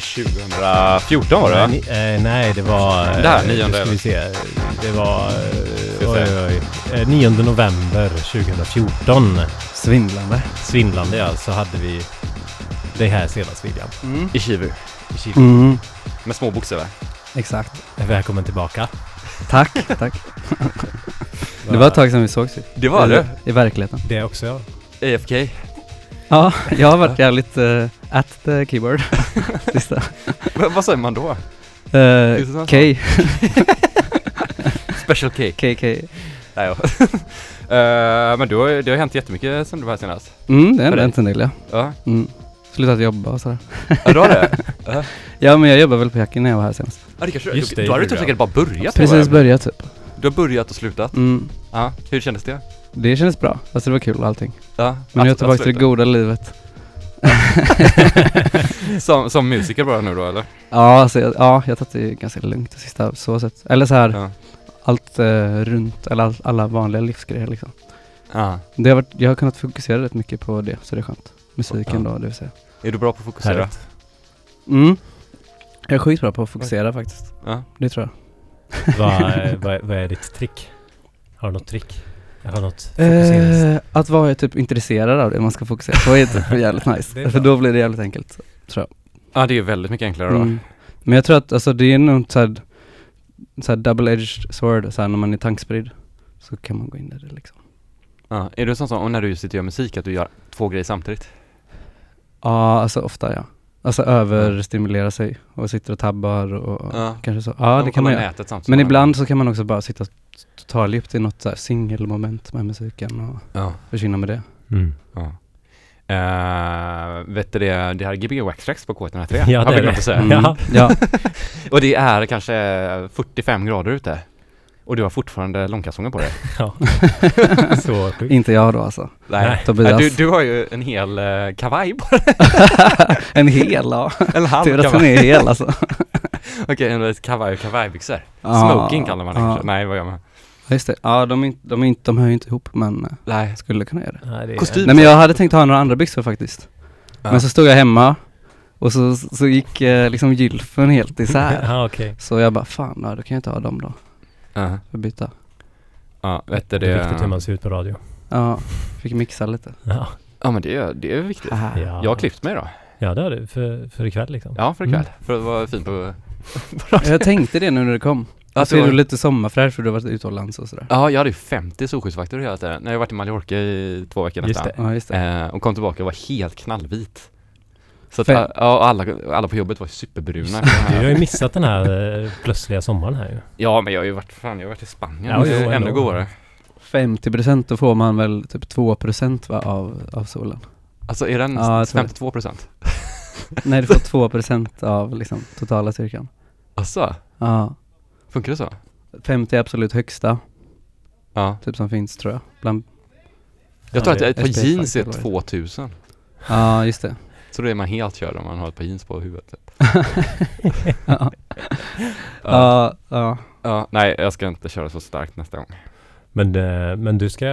september 2014 var det va? Nej, ni- eh, nej, det var... eh, Där, nionde ska eller? vi se. Det var... Ska Eh, oj, oj, oj. Eh, 9 november 2014. Svindlande. Svindlande ja, så hade vi det här senast William. Mm. I Kivu. I Kil. Mm. Med små bokstäver. Exakt. Välkommen tillbaka. Tack, tack. Det var ett tag sedan vi sågs ju. Det var det. I verkligheten. Det också ja. AFK. Ja, jag har varit jävligt uh, at the keyboard. Sista. V- vad säger man då? Uh, K, Special cake. KK. Nej, ja. Eh, men du har, det har hänt jättemycket sen du var här senast. Mm, det dig. ändå en del ja. Ja, Mm. Slutat jobba och sådär. ja du har det? Ja, Ja men jag jobbade väl på Jacken när jag var här senast. Ja, det kanske Just du, det, du har ju gjorde typ jag. säkert bara börjat Precis då, börjat typ. Du har börjat och slutat. Mm. Ja, hur kändes det? Det kändes bra. Alltså det var kul och allting. Ja, Men nu är jag tillbaka till det goda livet. som, som musiker bara nu då eller? Ja, alltså jag, ja, jag har tagit det ganska lugnt det sista så sätt. Eller så här, Ja. allt eh, runt, eller all, alla vanliga livsgrejer liksom. ja. Det har varit, jag har kunnat fokusera rätt mycket på det, så det är skönt. Musiken Ja. då, det vill säga. Är du bra på att fokusera? Härligt. Mm. Jag är skitbra på att fokusera faktiskt. Ja. Det tror jag. vad, vad, vad är ditt trick? Har du något trick? Eller något fokuserings... Eh, att vara typ intresserad av det man ska fokusera på är typ jävligt nice. är För då blir det jävligt enkelt. Ja, det är väldigt mycket enklare då. Mm. Men jag tror att alltså det är nog så här, så här double-edged sword, så här när man är tankspridd. Så kan man gå in i det liksom. Ja. Är du sån som, och när du sitter och gör musik, att du gör två grejer samtidigt? Ja, alltså ofta ja. Alltså överstimulera sig och sitter och tabbar och Ja. kanske så. Ja, det kan man göra. nätet samtidigt. Men ibland så kan man också bara sitta totaldjupt i något så här singelmoment med musiken och Ja. försvinna med det. Mm. ja. Uh, vet du det, det här är Gbg Waxtrax på K103 Ja, har det vi är glömt det. att säga. Mm. Ja. ja. Och det är kanske 45 grader ute. Och du har fortfarande långkalsonger på dig. Ja. Så. Inte jag då alltså. Nej. Tobias. Nej, Du, du har ju en hel uh, kavaj på dig. en hel ja. En halv Tur att den kavaj. är hel alltså. Okej, en kavaj och kavajbyxor. Ja. Smoking kallar man det kanske. Nej, vad gör man? Ja, Just det. Ja, de, är inte, de, är inte, de hör ju inte ihop men eh, Nej. skulle kunna göra det. Nej, det är- Kostym. Nej men jag hade tänkt ha några andra byxor faktiskt. Ja. Men så stod jag hemma och så, så gick eh, liksom gylfen helt isär. Ja, okej. Så jag bara, fan ja, då kan jag inte ha dem då. Ja. För byta. Ja, vet du Det det? är viktigt hur man ser ut på radio. Ja, fick mixa lite. Ja, Ja, men det är, det är viktigt. Ja. Jag har klippt mig då. Ja, det har du. För, för ikväll liksom. Ja, för ikväll. Mm. För att vara fin på... Jag tänkte det nu när det kom. Att så det är var- du lite sommarfräsch för du har varit utomlands och sådär. Ja, jag hade ju 50 solskyddsvakter hela tiden. När jag varit i Mallorca i två veckor Just nästan. det. Ja, just det. Eh, och kom tillbaka och var helt knallvit. Så att, Fem- ja, och alla, alla på jobbet var superbruna. Du har ju missat den här eh, plötsliga sommaren här ju. Ja, men jag har ju varit, fan, jag har varit i Spanien. Ja, det är ännu godare. 50% då får man väl typ 2% va, av, av solen. Alltså är den Ja, jag tror det. 52 procent? Nej du får 2% av liksom totala styrkan. Alltså, Ja. Funkar det så? 50 är absolut högsta, Ja. typ som finns tror jag. Bland, Jag tror Ja, att ett par SPF jeans är faktiskt, eller 2000. ja just det. Så då är man helt körd om man har ett par jeans på huvudet. Typ. ja. Ja. Ja, ja. ja. Nej, jag ska inte köra så starkt nästa gång. Men, eh, men du ska,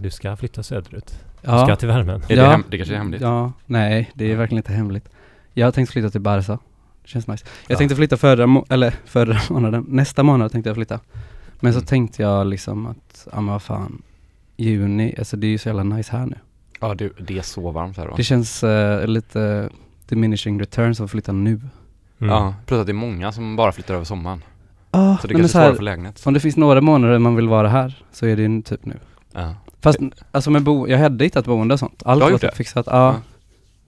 du ska flytta söderut. Du ska till värmen. Är Ja. det, hem- det kanske är hemligt? Ja, nej det är verkligen inte hemligt. Jag har tänkt flytta till Barca. Det känns nice. Jag Ja. tänkte flytta förra, må- eller förra månaden, nästa månad tänkte jag flytta. Men så Mm. tänkte jag liksom att, ja men vad fan, juni, alltså det är ju så jävla nice här nu. Ja, det, det är så varmt här då. Det känns eh, lite diminishing returns att flytta nu. Mm. Ja, plus att det är många som bara flyttar över sommaren. Ah, Så det kanske är så svårare för lägenhet. om det finns några månader man vill vara här så är det ju typ nu. Ja. Fast alltså med bo, jag hade hittat boende och sånt. Allt var typ fixat. Ja, Ja.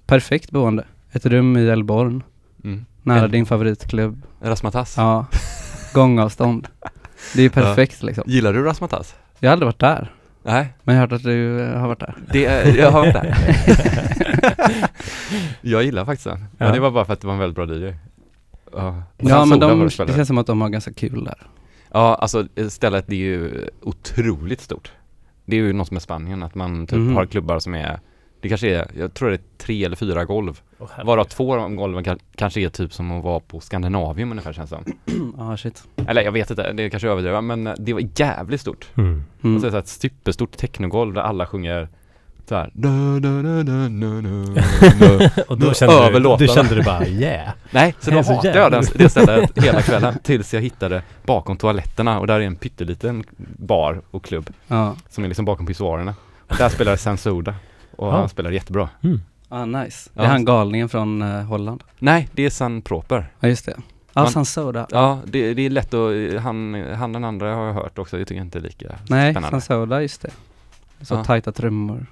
perfekt boende. Ett rum i Älvborn. Nära En- din favoritklubb. Rasmatas. Ja, gångavstånd. Det är ju perfekt liksom. Gillar du Rasmatas? Jag har aldrig varit där, Nej, men jag har hört att du eh, har varit där. det jag har varit där. jag gillar faktiskt den. Men Ja. det var bara för att det var en väldigt bra DJ. Ja, Ja men de, det känns som att de har ganska kul där. Ja, alltså stället det är ju otroligt stort. Det är ju något med Spanien, att man typ Mhm. har klubbar som är Det kanske är, jag tror det är tre eller fyra golv. Herregud. Varav två av de golven kan, kanske är typ som att vara på Skandinavium ungefär känns det som. Ja shit. Eller jag vet inte, det är kanske överdrivet men det var jävligt stort. Mm. Mm. Och så är det så här ett superstort technogolv där alla sjunger såhär du, du, du, du, du, du, du. Och då kände, över du, då låtarna. kände du bara yeah. Nej, så Det då hatade jag den, det stället hela kvällen tills jag hittade bakom toaletterna och där är en pytteliten bar och klubb Ja. som är liksom bakom pissoarerna. Där spelade Sensoda och Ja. han spelade jättebra. Mm. Ah, nice. Det Ja. är han galningen från eh, Holland. Nej, det är San Proper. Ja, just det. Ja, Man- San Soda. Ja, det, det är lätt att, han, han den andra har jag hört också, jag tycker inte är lika Nej, spännande. San Soda, just det. Så Ja. tajta trummor.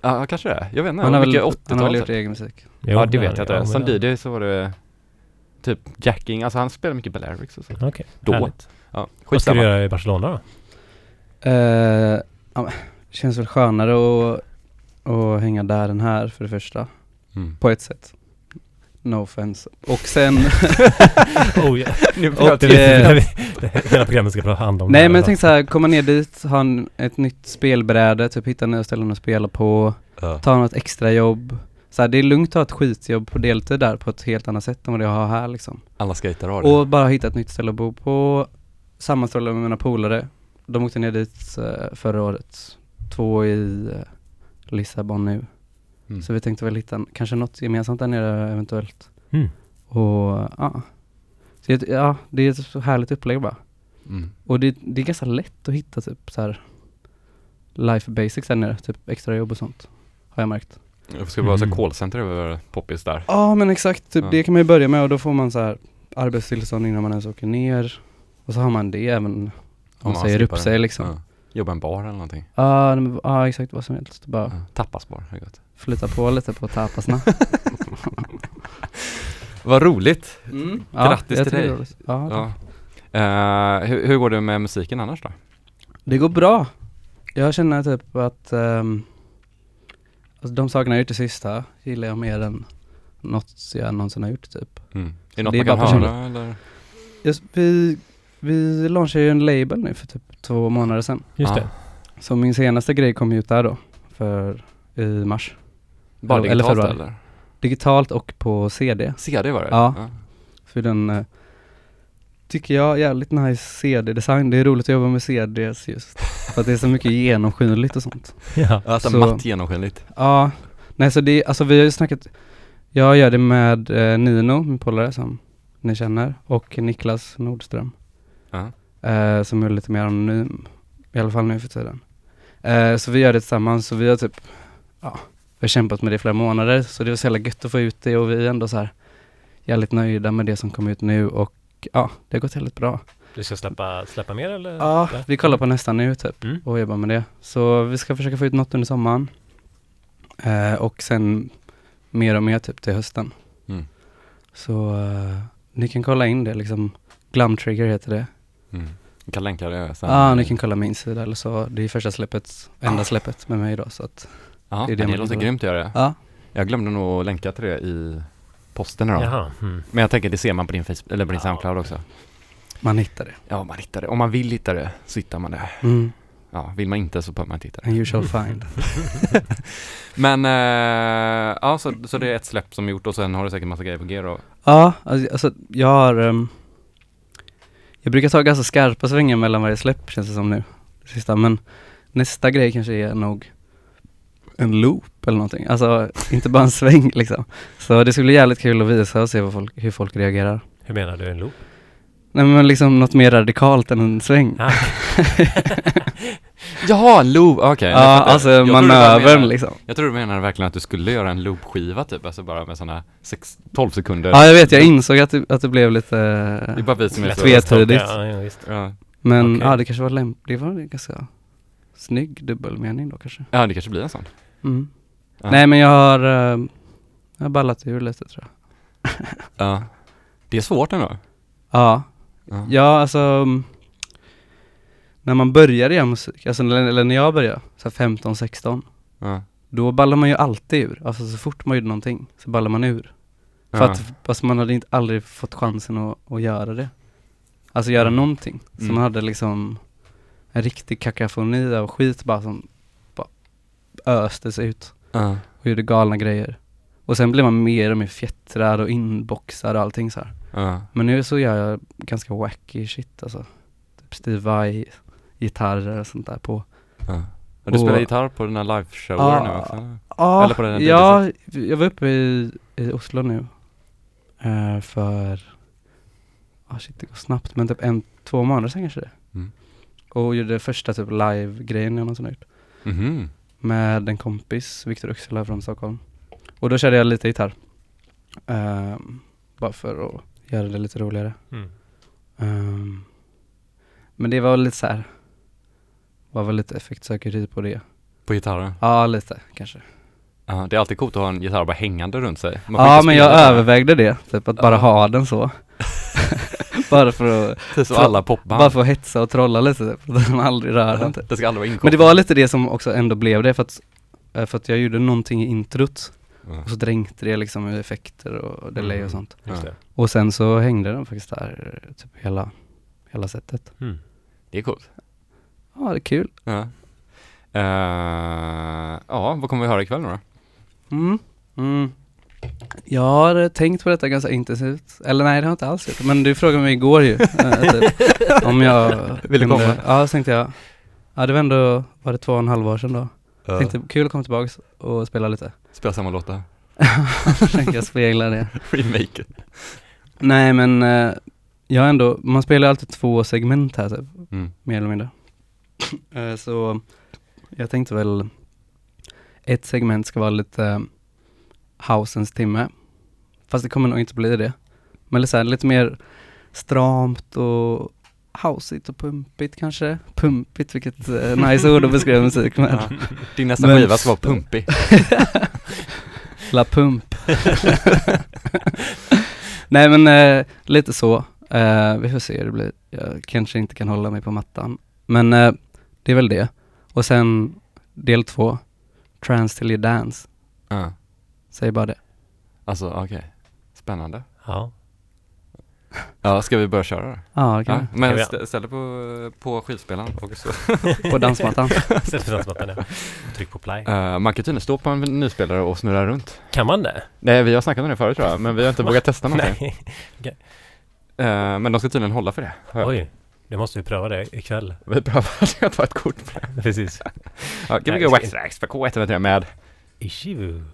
Ja, kanske det. Jag vet inte, Han har, väl, mycket han har väl 80-tal. gjort egen musik. Jo, Ja, det vet jag inte. ja, Som men- DJ så var det typ jacking, alltså han spelar mycket Balearics och så. Okej, Då. härligt. Ja, Vad ska du skitsamma. göra i Barcelona då? Eh, ja, men, det känns väl skönare att, att hänga där än här för det första. Mm. På ett sätt. No offense. Och sen, oh, yeah. Nu Och, eh, hela programmet ska prata hand om nej men jag tänkte så här, komma ner dit, ha en, ett nytt spelbräde, typ hitta nya ställen att spela på, Ja. ta något extra jobb. Så här, det är lugnt att ha ett skitjobb på deltid där på ett helt annat sätt än vad jag har här liksom. Alla skater har det. Och bara hitta ett nytt ställe att bo på, sammanstråla med mina polare. De åkte ner dit eh, förra året, två i eh, Lissabon nu. Mm. Så vi tänkte väl hitta kanske något gemensamt där nere eventuellt. Mm. Och ja, så det, ja, det är ett så härligt upplägg bara. Mm. Och det, det är ganska lätt att hitta typ så här life basics där nere, typ extra jobb och sånt. Har jag märkt. Det ska vara så Mm. callcenter över poppis där. Ja men exakt, typ Ja. det kan man ju börja med och då får man så här arbetstillstånd innan man ens åker ner. Och så har man det även om man man säger upp sig liksom. Ja. Jobba i en bar eller någonting. Ja, men- ja exakt vad som helst. Bara Ja. Tapasbar, det är gott. flytta på lite på tapasna. Vad roligt! Mm. Grattis jag till dig. Ja. Ja. Eh, hur, hur går det med musiken annars då? Det går bra. Jag känner typ att um, alltså de sakerna jag gjort det sista gillar jag mer än något jag någonsin har gjort typ. Mm. Är det något Det är man kan höra eller? Just, vi, vi launchade ju en label nu för typ två månader sedan. Just Ja. det. Så min senaste grej kom ut där då, för i mars. Bara Eller digitalt februari. eller? Digitalt och på CD. CD var det? Ja. För den eh, tycker jag jävligt nice CD-design. Det är roligt att jobba med CDs just. För att det är så mycket genomskinligt och sånt. Ja. Alltså Så- matt genomskinligt. Ja, nej så det, alltså vi har ju snackat, jag gör det med eh, Nino, min polare som ni känner, och Niklas Nordström, Eh, som är lite mer anonym, i alla fall nu för tiden. Eh, så vi gör det tillsammans, så vi har typ, ja, vi har kämpat med det i flera månader, så det var så jävla gött att få ut det och vi är ändå så här jävligt nöjda med det som kom ut nu och ja, det har gått väldigt bra. Du ska släppa, släppa mer eller? Ja, Eller? vi kollar på nästa nu typ Mm. och jobbar med det. Så vi ska försöka få ut något under sommaren. Eh, och sen mer och mer typ till hösten. Mm. Så eh, ni kan kolla in det liksom. Glum Trigger heter det. Mm. Vi kan länka det sen. Ja, ah, ni kan kolla min sida eller så. Det är första släppet, enda släppet med mig då så att Ja, det är det, det låter grymt att göra det. ja. Jag glömde nog länka till det i posten idag. Jaha. Mm. Men jag tänker det ser man på din Facebook, eller på din Ja. Soundcloud också. Man hittar det. Ja, man hittar det. Om man vill hitta det så hittar man det. Mm. Ja, vill man inte så behöver man inte hitta det. And you shall find. Men, eh, ja så, så det är ett släpp som är gjort och sen har du säkert massa grejer på G då. Ja, alltså, jag har ehm, Jag brukar ta ganska skarpa svängar mellan varje släpp känns det som nu det Sista, men nästa grej kanske är nog en loop eller någonting, alltså inte bara en sväng liksom. Så det skulle bli jävligt kul att visa och se folk, hur folk reagerar. Hur menar du en loop? Nej men liksom något mer radikalt än en sväng. Ah, Jaha, loop, okej. jag Ja, alltså Jag manövern menade- liksom Jag tror du menar verkligen att du skulle göra en loopskiva typ, alltså bara med sådana sex, 12 sekunder. Ja jag vet, jag insåg att det, att det blev lite Det är bara vi som är. Tvetydigt. Ja, ja, visst. Ja. Men Okej. ja det kanske var lämpligt, det var en ganska snygg dubbelmening då kanske ja, det kanske blir en sån. mm. Ja. Nej men jag har, eh, jag har ballat ur lite tror jag. Ja. Det är svårt ändå. Ja, Ja. ja alltså mm, När man börjar göra musik, alltså eller, eller när jag började, så här 15, 16 Ja. Då ballar man ju alltid ur, alltså så fort man gjorde någonting så ballar man ur För Ja. att, fast man hade inte aldrig fått chansen att, att göra det Alltså göra Mm. någonting, så Mm. man hade liksom En riktig kakafoni av skit bara som bara östes ut Ja. och gjorde galna grejer Och sen blev man mer och mer fjättrad och inboxad och allting så. Men nu så gör jag ganska wacky shit alltså. Typ Steve Vai, gitarrer och sånt där på. Ja. Och du spelar Och- gitarr på dina liveshower Ja. nu också? Ja, Eller på den här ja jag var uppe i, i Oslo nu eh, för, ah shit det går snabbt, men typ en, två månader sedan kanske det. Mm. Och gjorde första typ live-grejen jag någonsin har gjort. Mhm. Med en kompis, Viktor Uxela från Stockholm. Och då körde jag lite gitarr. Ehm, bara för att göra det lite roligare. Mm. Ehm, men det var lite så här. Var väl lite effektsökeri på det. På gitarren? Ja, lite kanske. Ja, det är alltid coolt att ha en gitarr bara hängande runt sig. Ja, men jag den. övervägde det. Typ att bara Ja. ha den så. bara för att, Precis som alla popband. bara för att hetsa och trolla lite. Typ. Man aldrig rör den typ. Det ska aldrig vara Men inkopplat. det var lite det som också ändå blev det för att, eh, för att jag gjorde någonting i introt och så dränkte det liksom i effekter och delay Mm. och sånt. Just Ja. det. Och sen så hängde den faktiskt där, typ hela, hela sättet. Mm. Det är coolt. Ja, det är kul. Ja. Eh, ja, vad kommer vi höra ikväll nu då? Mm. Mm. Jag har tänkt på detta ganska intensivt. Eller nej, det har jag inte alls gjort. Men du frågade mig igår ju. eh, typ, om jag Ville komma. Ja, så tänkte jag. Ja, det var ändå, var det två och en halv år sedan då. Tänkte kul att komma tillbaks och spela lite. Spela samma låtar. Tänker jag spegla det. Remake. Nej men, eh, jag ändå, man spelar alltid två segment här typ, Mm. mer eller mindre. Eh, så jag tänkte väl, ett segment ska vara lite eh, housens timme. Fast det kommer nog inte bli det. Men lite, så här, lite mer stramt och houseigt och pumpigt kanske. Pumpigt, vilket eh, nice ord att beskriva musik med. Ja. Din nästa Men- skiva ska vara pumpig. La Pump. Nej men eh, lite så. Eh, vi får se hur det blir. Jag kanske inte kan hålla mig på mattan. Men eh, det är väl det. Och sen del två. Trans till you dance. Ja. Säg bara det. Alltså, okej. Spännande. Ja. Ja, ska vi börja köra då? Ja, det kan Ja, men stä- ställ dig på, på skivspelaren och så. På dansmattan. Sätt på dansmattan ja. Tryck på play. Uh, man kan tydligen stå på en nyspelare och snurra runt. Kan man det? Nej, vi har snackat om det förut tror jag, men vi har inte vågat testa någonting. Nej. Eh, men de ska tydligen hålla för det. Oj. Det måste vi pröva det ikväll. Vi prövar att ta ett kort på det. Precis. Ja, Gbg Tracks för K103 med Ishivu.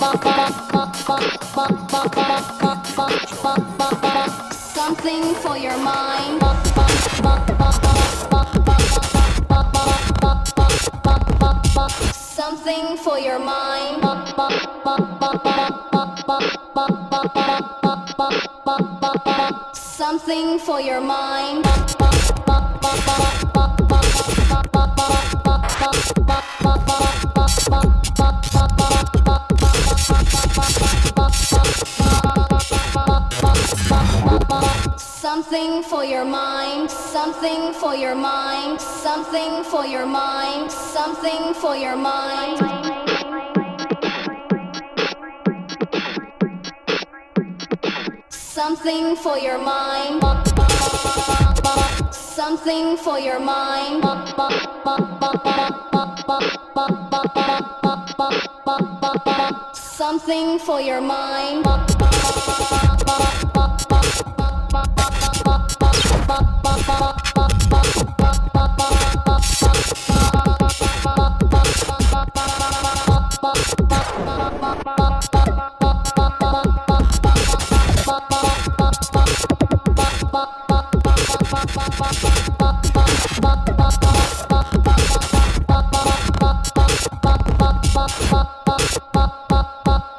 Something for your mind. Something for your mind. Something for your mind. Something for your mind, something for your mind, something for your mind, something for your mind. Something for your mind. Something for your mind. Something for your mind.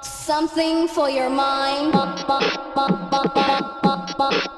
Something for your mind. Bye.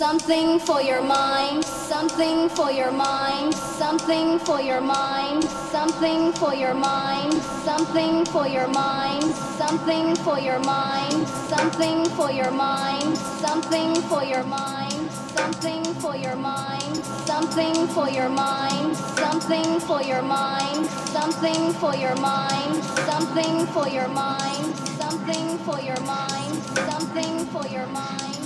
Something for your mind, something for your mind, something for your mind, something for your mind, something for your mind, something for your mind, something for your mind, something for your mind, something for your mind, something for your mind, something for your mind, something for your mind, something for your mind, something for your mind, something for your mind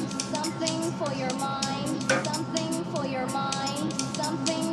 something for your mind, something for your mind, something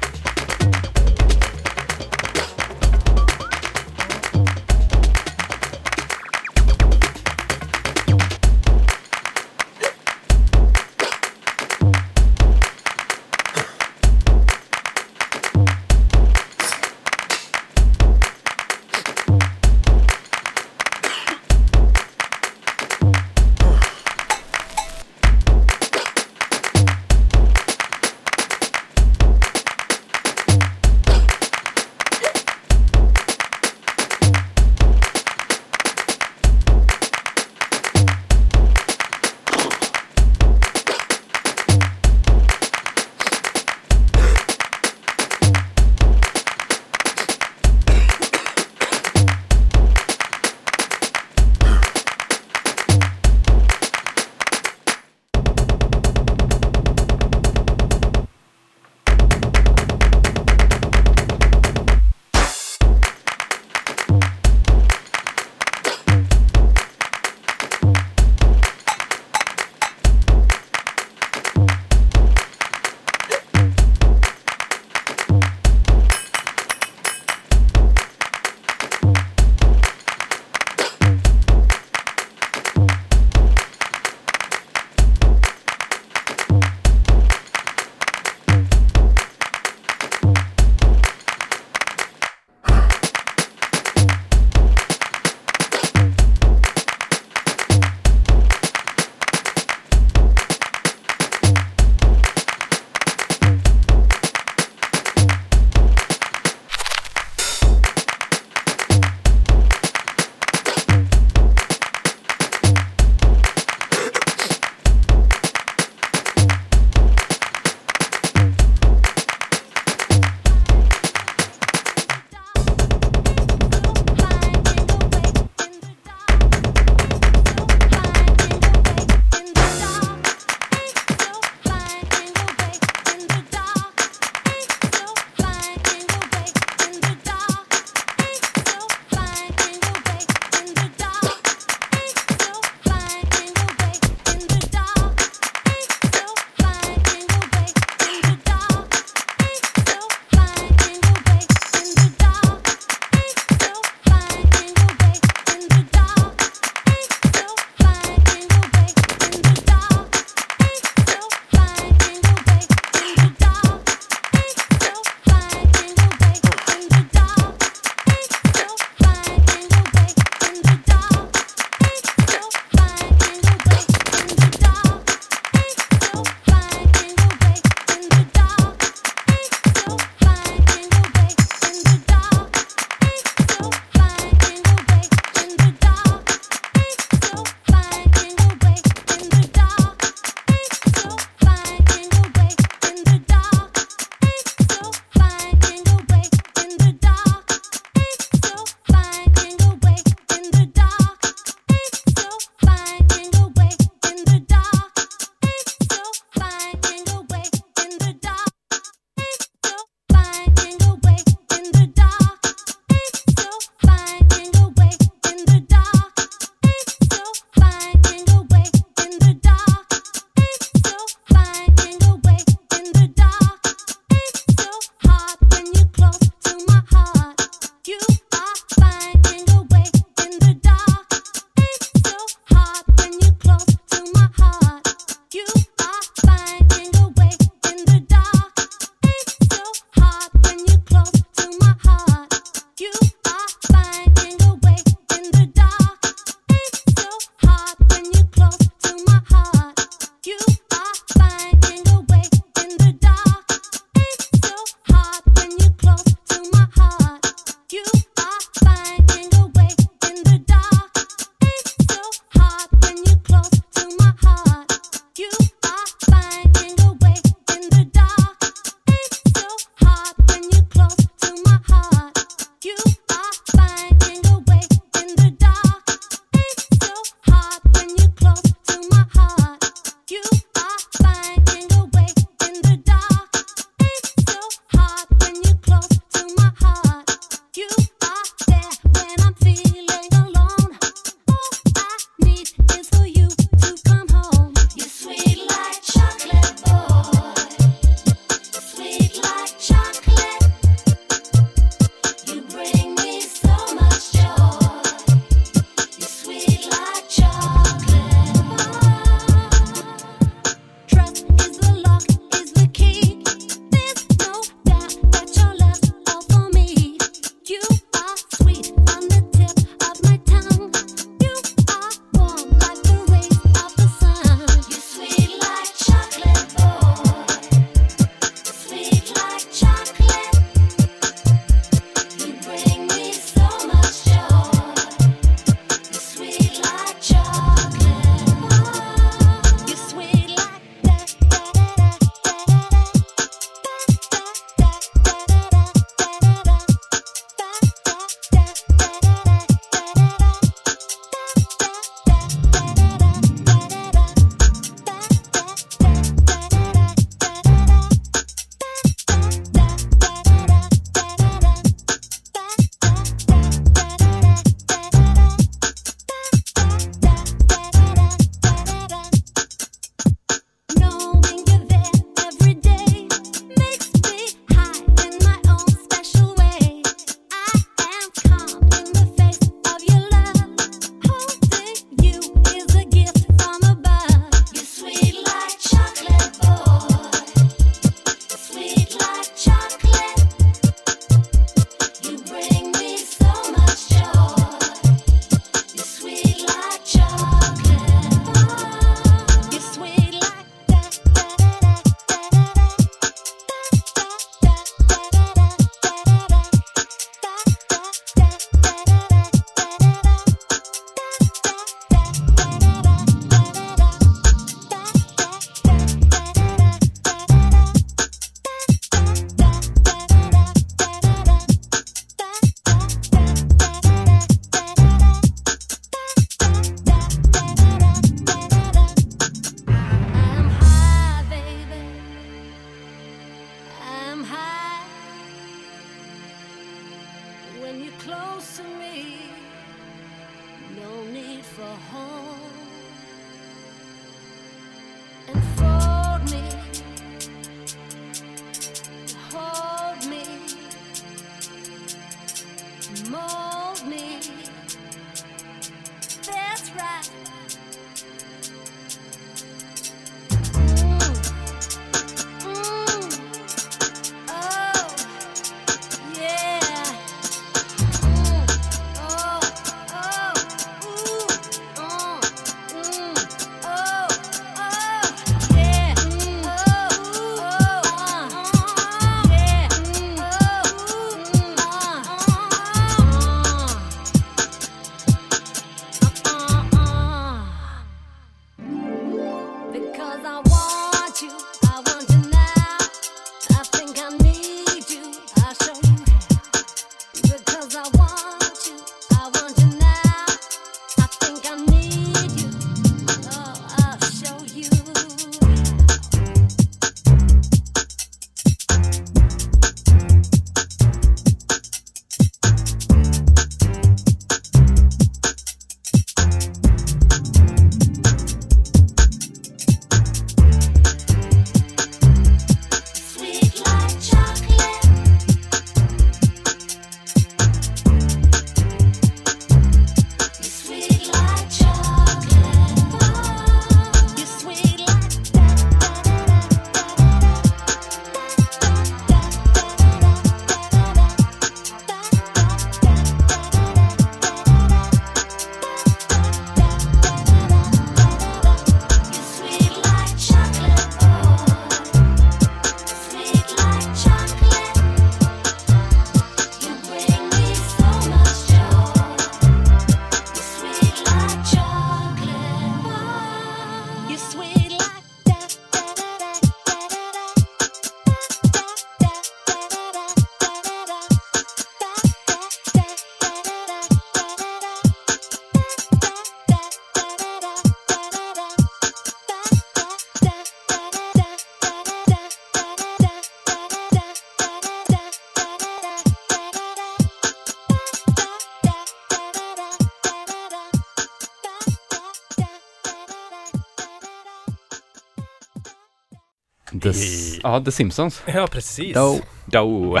ja, The Simpsons. Ja, precis. Dough. Doe.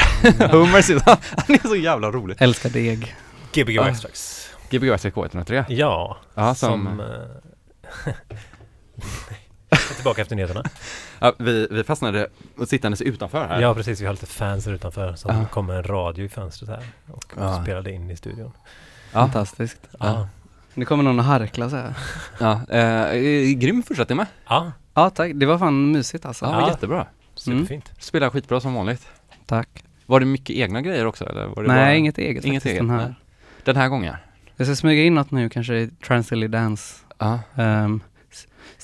Homer Simpson. Han är så jävla rolig. Älskar deg. Gbg. Extrax. Gbg SK103. Ja, Ja, som... som... eh, tillbaka efter nyheterna. Ja, vi, vi fastnade och sittandes utanför här. Ja, precis. Vi har lite fans här utanför som Ja. kom med en radio i fönstret här och Ja. spelade in i studion. Ja. Fantastiskt. Ja. Nu kommer någon att harkla så här. Ja, eh, grym första timme. Ja, Ja tack, det var fan mysigt alltså. Ja, Ja. jättebra. Superfint. Spelar skitbra som vanligt. Tack. Var det mycket egna grejer också eller? Var det Nej, bara... inget eget inget faktiskt eget, den här. nej. Den här gången? Jag ska smyga in något nu kanske i Transsilly Dance. Ja. Um,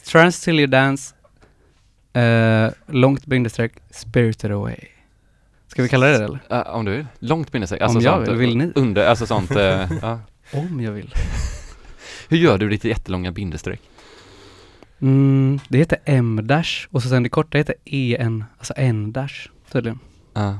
Transsilly Dance, uh, långt bindestreck, Spirited Away. Ska vi kalla det det eller? Ja, om du vill. Långt bindestreck. Alltså Om jag sånt, vill, vill ni? Under, alltså sånt. ja. Om jag vill. Hur gör du ditt jättelånga bindestreck? Mm, det heter M-dash och så sen det korta heter EN, alltså N-dash tydligen. Ja.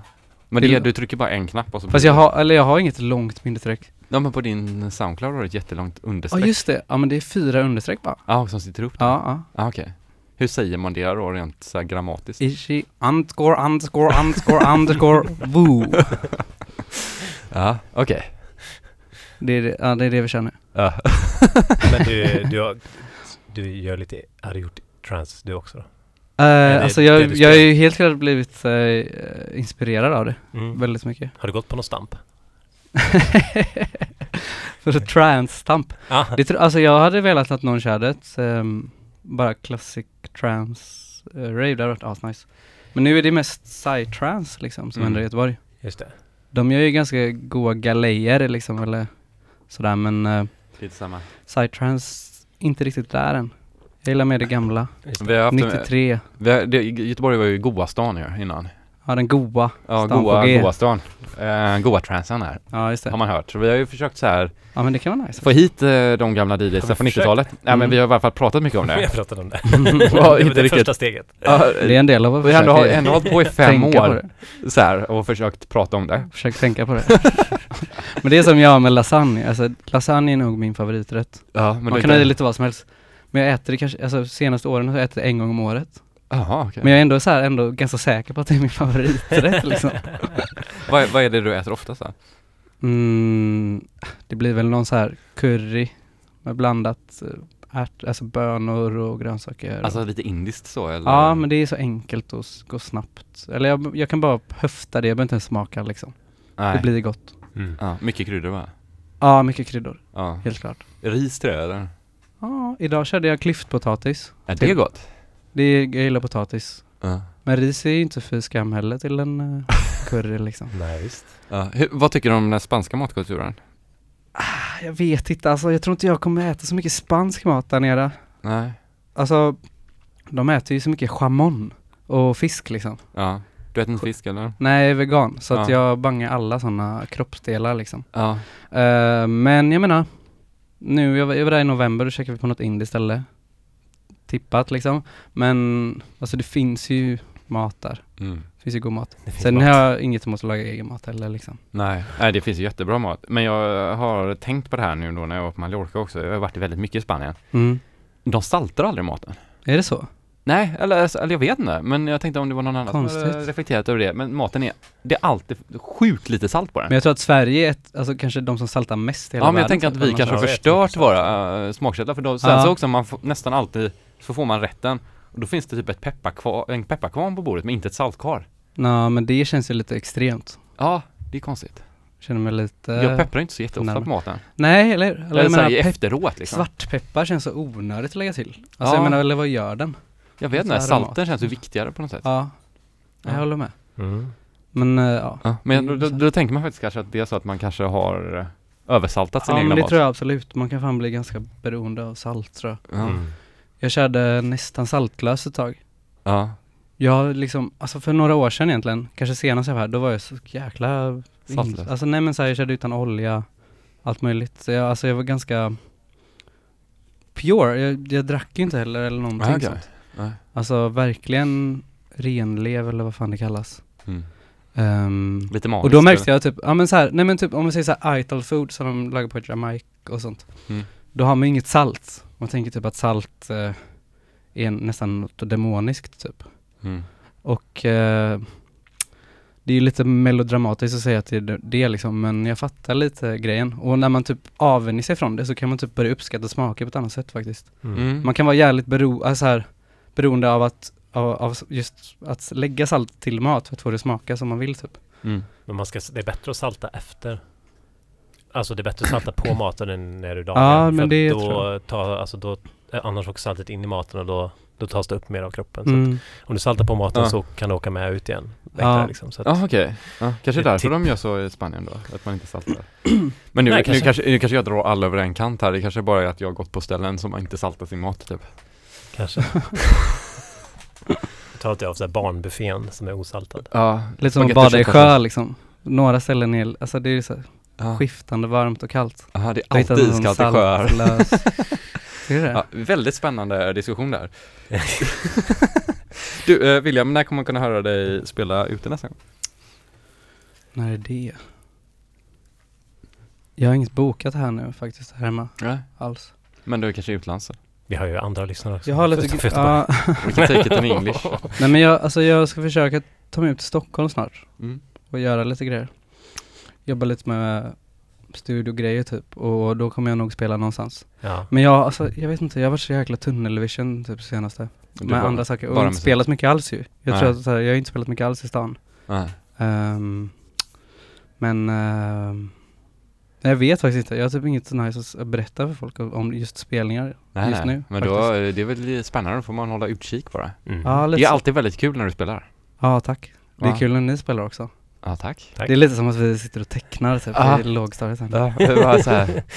Men Det- du trycker bara en knapp och så Fast blir jag det- har, eller jag har inget långt bindestreck. Ja men på din Soundcloud har du ett jättelångt Ja understreck. just det, ja men det är fyra understreck bara. Ja, som sitter upp. Ja, ja. Ja, okej. Hur säger man det då rent så här grammatiskt? Ishi, underscore, underscore, underscore, underscore, woo. Ja, okej. Det är det, ja, det är det vi känner. Ja. Men du, du, har, du gör lite, har du gjort trans du också då? Uh, alltså jag, jag har ju helt klart blivit eh, inspirerad av det, Mm. väldigt mycket. Har du gått på någon stamp? För trance-stamp. Ah, Det, alltså jag hade velat att någon körde ett ehm, bara classic trance uh, rave, det hade varit asnice. Men nu är det mest psytrance liksom som Mm. händer i Göteborg. just det. De gör ju ganska goa galejer liksom eller sådär men uh, Lite samma. psytrance inte riktigt där än. Jag gillar mer det gamla. Det. Vi har haft 93. vi har, det, Göteborg var ju goa stan ju innan. Ja den goa. Ja, Stan goa, på G. goa stan. Eh, goa transen här, Ja just det. har man hört. Så vi har ju försökt så här Ja men det kan vara nice. få hit eh, de gamla DJs vi från 90-talet. Nej men Mm. vi har i alla fall pratat mycket om Vi det. har pratat om det. Ja, det inte det riktigt. första steget. Ja, Det är en del av att vi har ändå, hållit på i fem år det. så här och försökt prata om det. Försök tänka på det. Men det är som jag med lasagne. Alltså lasagne är nog min favoriträtt. Ja, men Man kan äta lite vad som helst. Men jag äter det kanske, alltså senaste åren har jag ätit det en gång om året. Jaha, okej. Men jag är ändå så här, ändå ganska säker på att det är min favoriträtt liksom. Vad, vad är det du äter oftast då? Mm, det blir väl någon så här curry med blandat eh, ärt, alltså bönor och grönsaker. Alltså och, lite indiskt så eller? ja men det är så enkelt och går snabbt. Eller jag, jag kan bara höfta det, jag behöver inte ens smaka liksom. Nej. Det blir gott. Mm. Ja, mycket kryddor va? Ja, mycket kryddor. Ja. Helt klart. Ris till det eller? Ja, idag körde jag klyftpotatis. Är det gott? Det är, jag gillar potatis. Ja. Men ris är ju inte för skam heller till en uh, curry liksom. Nej, visst. ja. Hur, vad tycker du om den spanska matkulturen? Ah, Jag vet inte, alltså jag tror inte jag kommer äta så mycket spansk mat där nere. Nej. Alltså, de äter ju så mycket chamon och fisk liksom. Ja. Du äter inte fisk eller? Nej, jag är vegan, så att Ja. jag bangar alla sådana kroppsdelar liksom. Ja. Eh, men jag menar, nu, jag var, jag var där i november och käkade vi på något indiskt ställe. Tippat liksom. Men alltså det finns ju mat där. Mm. Det finns ju god mat. Sen mat. har jag inget emot att laga egen mat heller liksom. Nej. Nej, det finns ju jättebra mat. Men jag har tänkt på det här nu då när jag var på Mallorca också. Jag har varit väldigt mycket i Spanien. Mm. De saltar aldrig maten. Är det så? Nej, eller, eller jag vet inte. Men jag tänkte om det var någon annan som hade Konstigt. reflekterat över det. Men maten är, det är alltid sjukt lite salt på den. Men jag tror att Sverige är ett, alltså kanske de som saltar mest i hela Ja, men jag världen, tänker att vi kanske har Ja, förstört inte. våra uh, smakkällor. För då, sen Ja. så också, man får, nästan alltid, så får man rätten. Och då finns det typ ett pepparkvarn, en pepparkvarn på bordet, men inte ett salt kvar. Nå, men det känns ju lite extremt. Ja, det är konstigt. Känner mig lite... Jag pepprar inte så jätteofta på maten. Nej, eller? eller Eller jag såhär menar, i pepp- efteråt liksom. svartpeppar känns så onödigt att lägga till. Alltså Ja. jag menar, eller vad gör den? Jag vet inte, mat. salten känns ju viktigare på något sätt. Ja, jag Ja. håller med. Mm. Men eh, ja. Ja, men då, då, då tänker man faktiskt kanske att det är så att man kanske har eh, översaltat sin Ja egna men det mat. tror jag absolut. Man kan fan bli ganska beroende av salt tror jag. Ja. Mm. Jag körde nästan saltlös ett tag. ja. Jag liksom, alltså för några år sedan egentligen, kanske senast jag var här, då var jag så jäkla Saltlös. Alltså nej men så här, jag körde utan olja, allt möjligt. Så jag, alltså jag var ganska pure. Jag, jag drack ju inte heller eller någonting Ah, okej. sånt. Nej. Alltså verkligen renlev eller vad fan det kallas. Mm. Ehm, Lite maniskt. och då märkte jag typ, ja men så här, nej men typ om man säger så här Ital food som de lagar på Jamaica och sånt. Mm. Då har man inget salt. Man tänker typ att salt eh, är nästan något demoniskt typ. Mm. Och eh, det är ju lite melodramatiskt att säga att det är det- liksom, men jag fattar lite grejen. Och när man typ avvänjer sig från det så kan man typ börja uppskatta smaker på ett annat sätt faktiskt. Mm. Mm. Man kan vara jävligt bero, alltså här, beroende av att, av, av just att lägga salt till mat för att få det smaka som man vill typ. Mm. Men man ska, det är bättre att salta efter. Alltså det är bättre att salta på maten än när du dagar. Ja, För men att det då tror tar, alltså då, eh, annars åker saltet in i maten och då, då tas det upp mer av kroppen. Så Mm. att om du saltar på maten Ja. så kan det åka med ut igen. Ja. Liksom. Så att, Ja okej, ja, kanske Det är därför tipp. de gör så i Spanien då, att man inte saltar. Men nu, Nej, nu, kanske. kanske, nu kanske jag drar alla över en kant här, det kanske bara är att jag har gått på ställen som inte saltar sin mat typ. Kanske. Jag tar alltid av så här barnbuffén som är osaltad. Ja, Lite som att bada i sjö liksom. Några ställen är, alltså det är så här ja. skiftande varmt och kallt. Aha, det är alltid iskallt i sjöar. det? Ja, väldigt spännande diskussion där. du, eh, William, när kommer man kunna höra dig spela ute nästa gång? När är det? Jag har inget bokat här nu faktiskt, här hemma Nej. alls. Men du är kanske utomlands? Vi har ju andra lyssnare också. Jag har lite, ja, We can take it in English. nej men jag, alltså jag ska försöka ta mig upp till Stockholm snart Mm. och göra lite grejer. Jobba lite med studiogrejer typ och då kommer jag nog spela någonstans. Ja. Men jag, alltså, jag vet inte, jag har varit så jäkla tunnelvision typ senaste. Du med bara- andra saker och bara inte musik. spelat mycket alls ju. Jag Nej. tror att så här, jag har inte spelat mycket alls i stan. Nej. Ehm, men jag vet faktiskt inte. Jag har typ inget nice att berätta för folk om- just spelningar Nej, just nej. nu. Men då, eh, det är väl spännande, då får man hålla utkik bara. Mm. Ja, Det är så. alltid väldigt kul när du spelar. Ja, tack. Det är kul när ni spelar också. Ja, tack. Tack. Det är lite som att vi sitter och tecknar typ Ja. i lågstadiet. Ja, så här.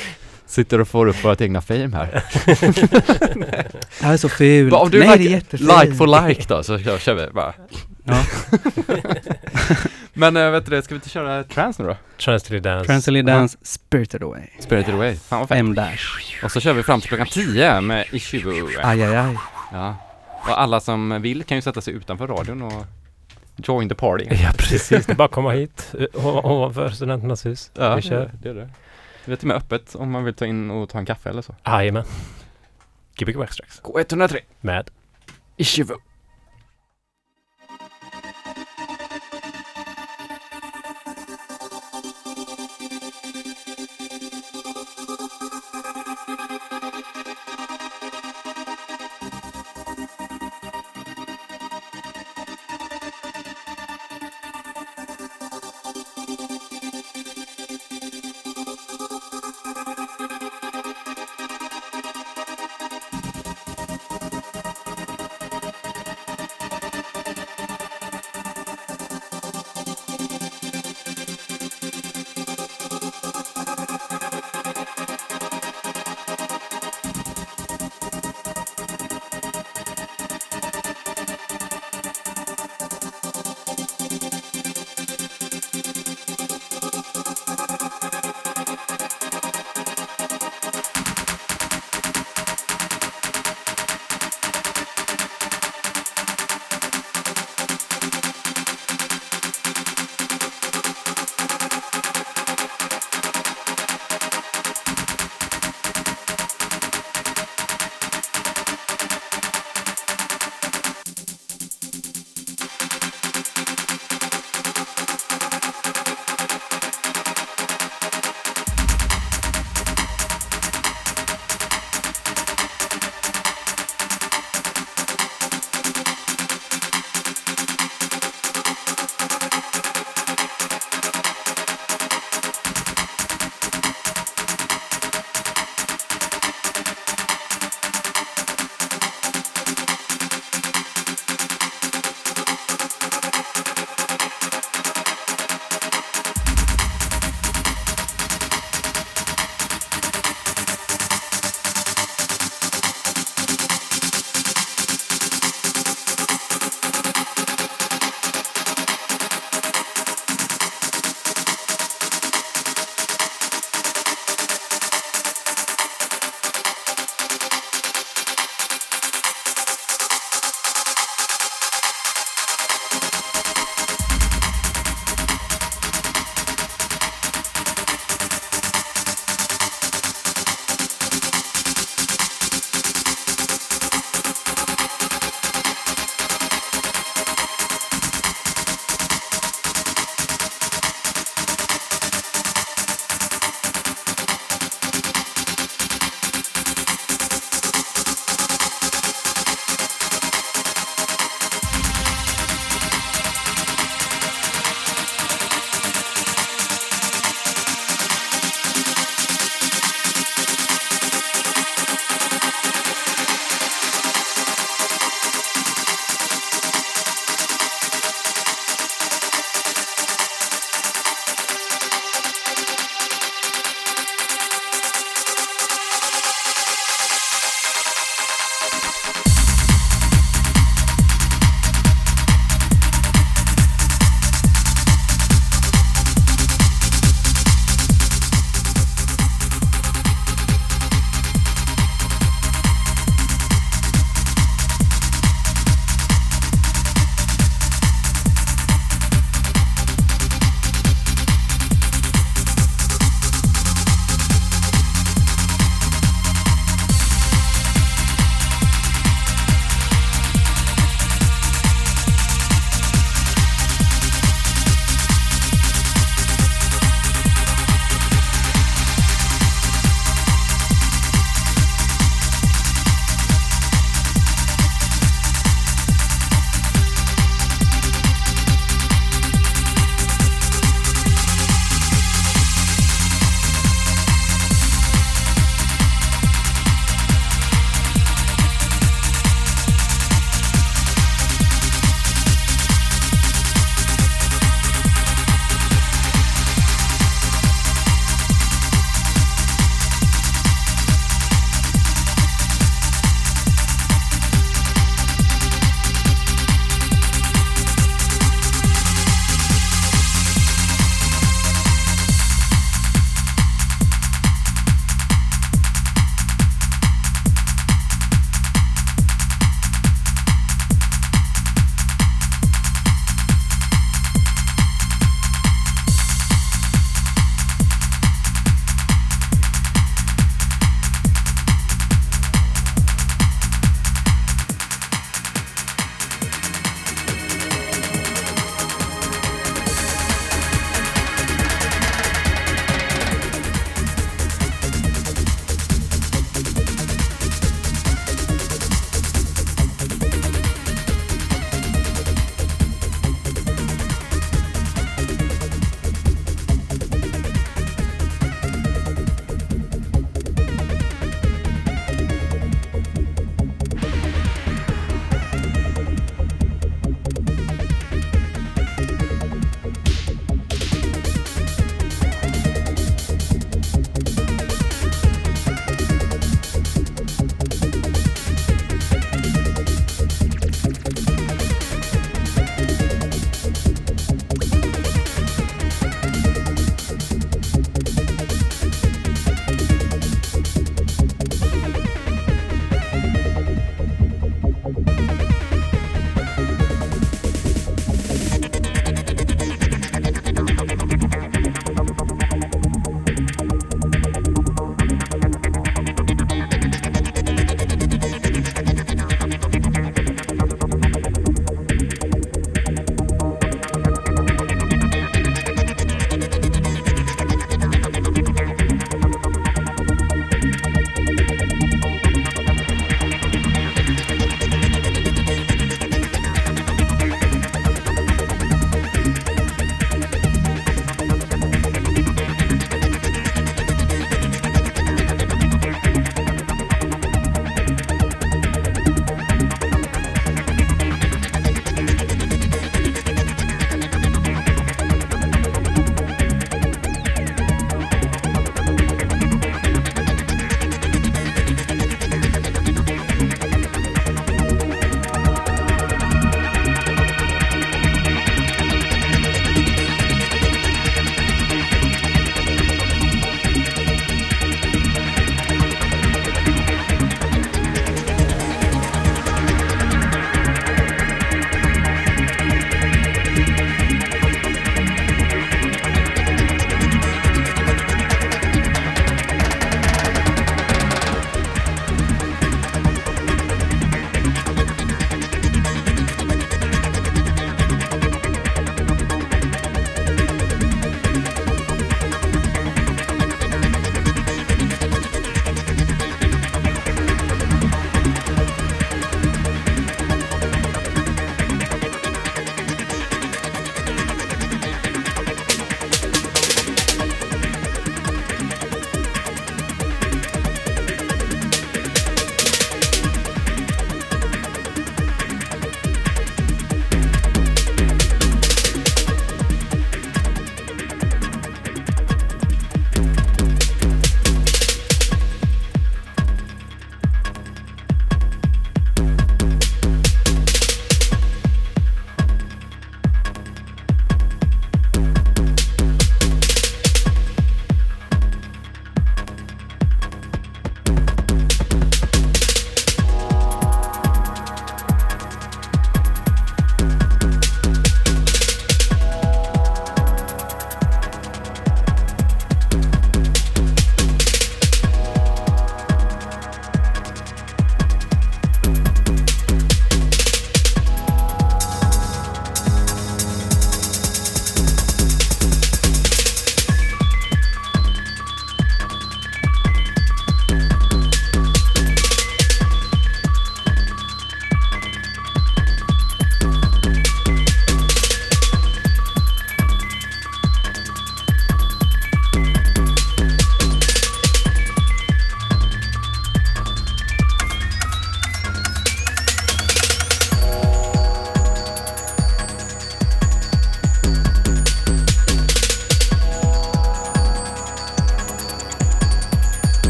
Sitter och får upp vårt egna fame här. Det här är så fult. Bara, om du Nej, like- det är jättefint. Like for like då, så kör, kör vi bara. Ja. Men äh, vet du det, ska vi inte köra trance nu då? Transily Dance. Transily Dance, Spirited Away. Spirited Away, fan vad fett. M-dash. Och så kör vi fram till klockan 10 med Issue. Aj, aj, aj. Ja. Och alla som vill kan ju sätta sig utanför radion och join the party. Ja precis, det är bara att komma hit eh, ovanför Studenternas hus. Ja, Vi kör. det är det. Det är till och med öppet om man vill ta in och ta en kaffe eller så. Jajamän. Gbg Waxtrax. K103. Med Issue.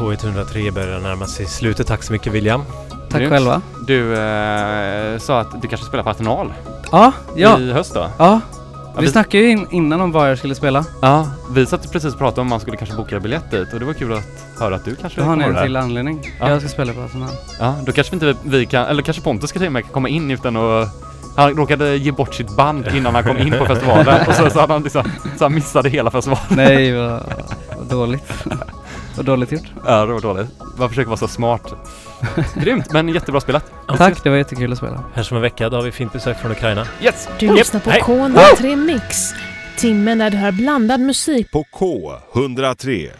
K103 börjar närma sig slutet. Tack så mycket William. Tack Grymt. själva. Du eh, sa att du kanske spelar på Arsenal Ja, ja, i höst då? ja. Ja, Vi snackade ju in, innan om vad jag skulle spela. Ja, vi satt precis och pratade om man skulle kanske boka biljett dit och det var kul att höra att du kanske Då har ni kommer en till anledning. Ja. Jag ska spela på Arsenal. Ja, då kanske inte vi kan, eller kanske Pontus ska till och med komma in utan att han råkade ge bort sitt band innan han kom in på festivalen och så, så hade han liksom, så han missade hela festivalen. Nej, vad, vad dåligt. Vad dåligt gjort. Ja, det var dåligt. Man försöker vara så smart. Grymt, men jättebra spelat. Tack, det var jättekul att spela. Här om en vecka, då har vi fint besök från Ukraina. Yes! Du lyssnar på Hej. K103 Mix. Timmen där du hör blandad musik På K103.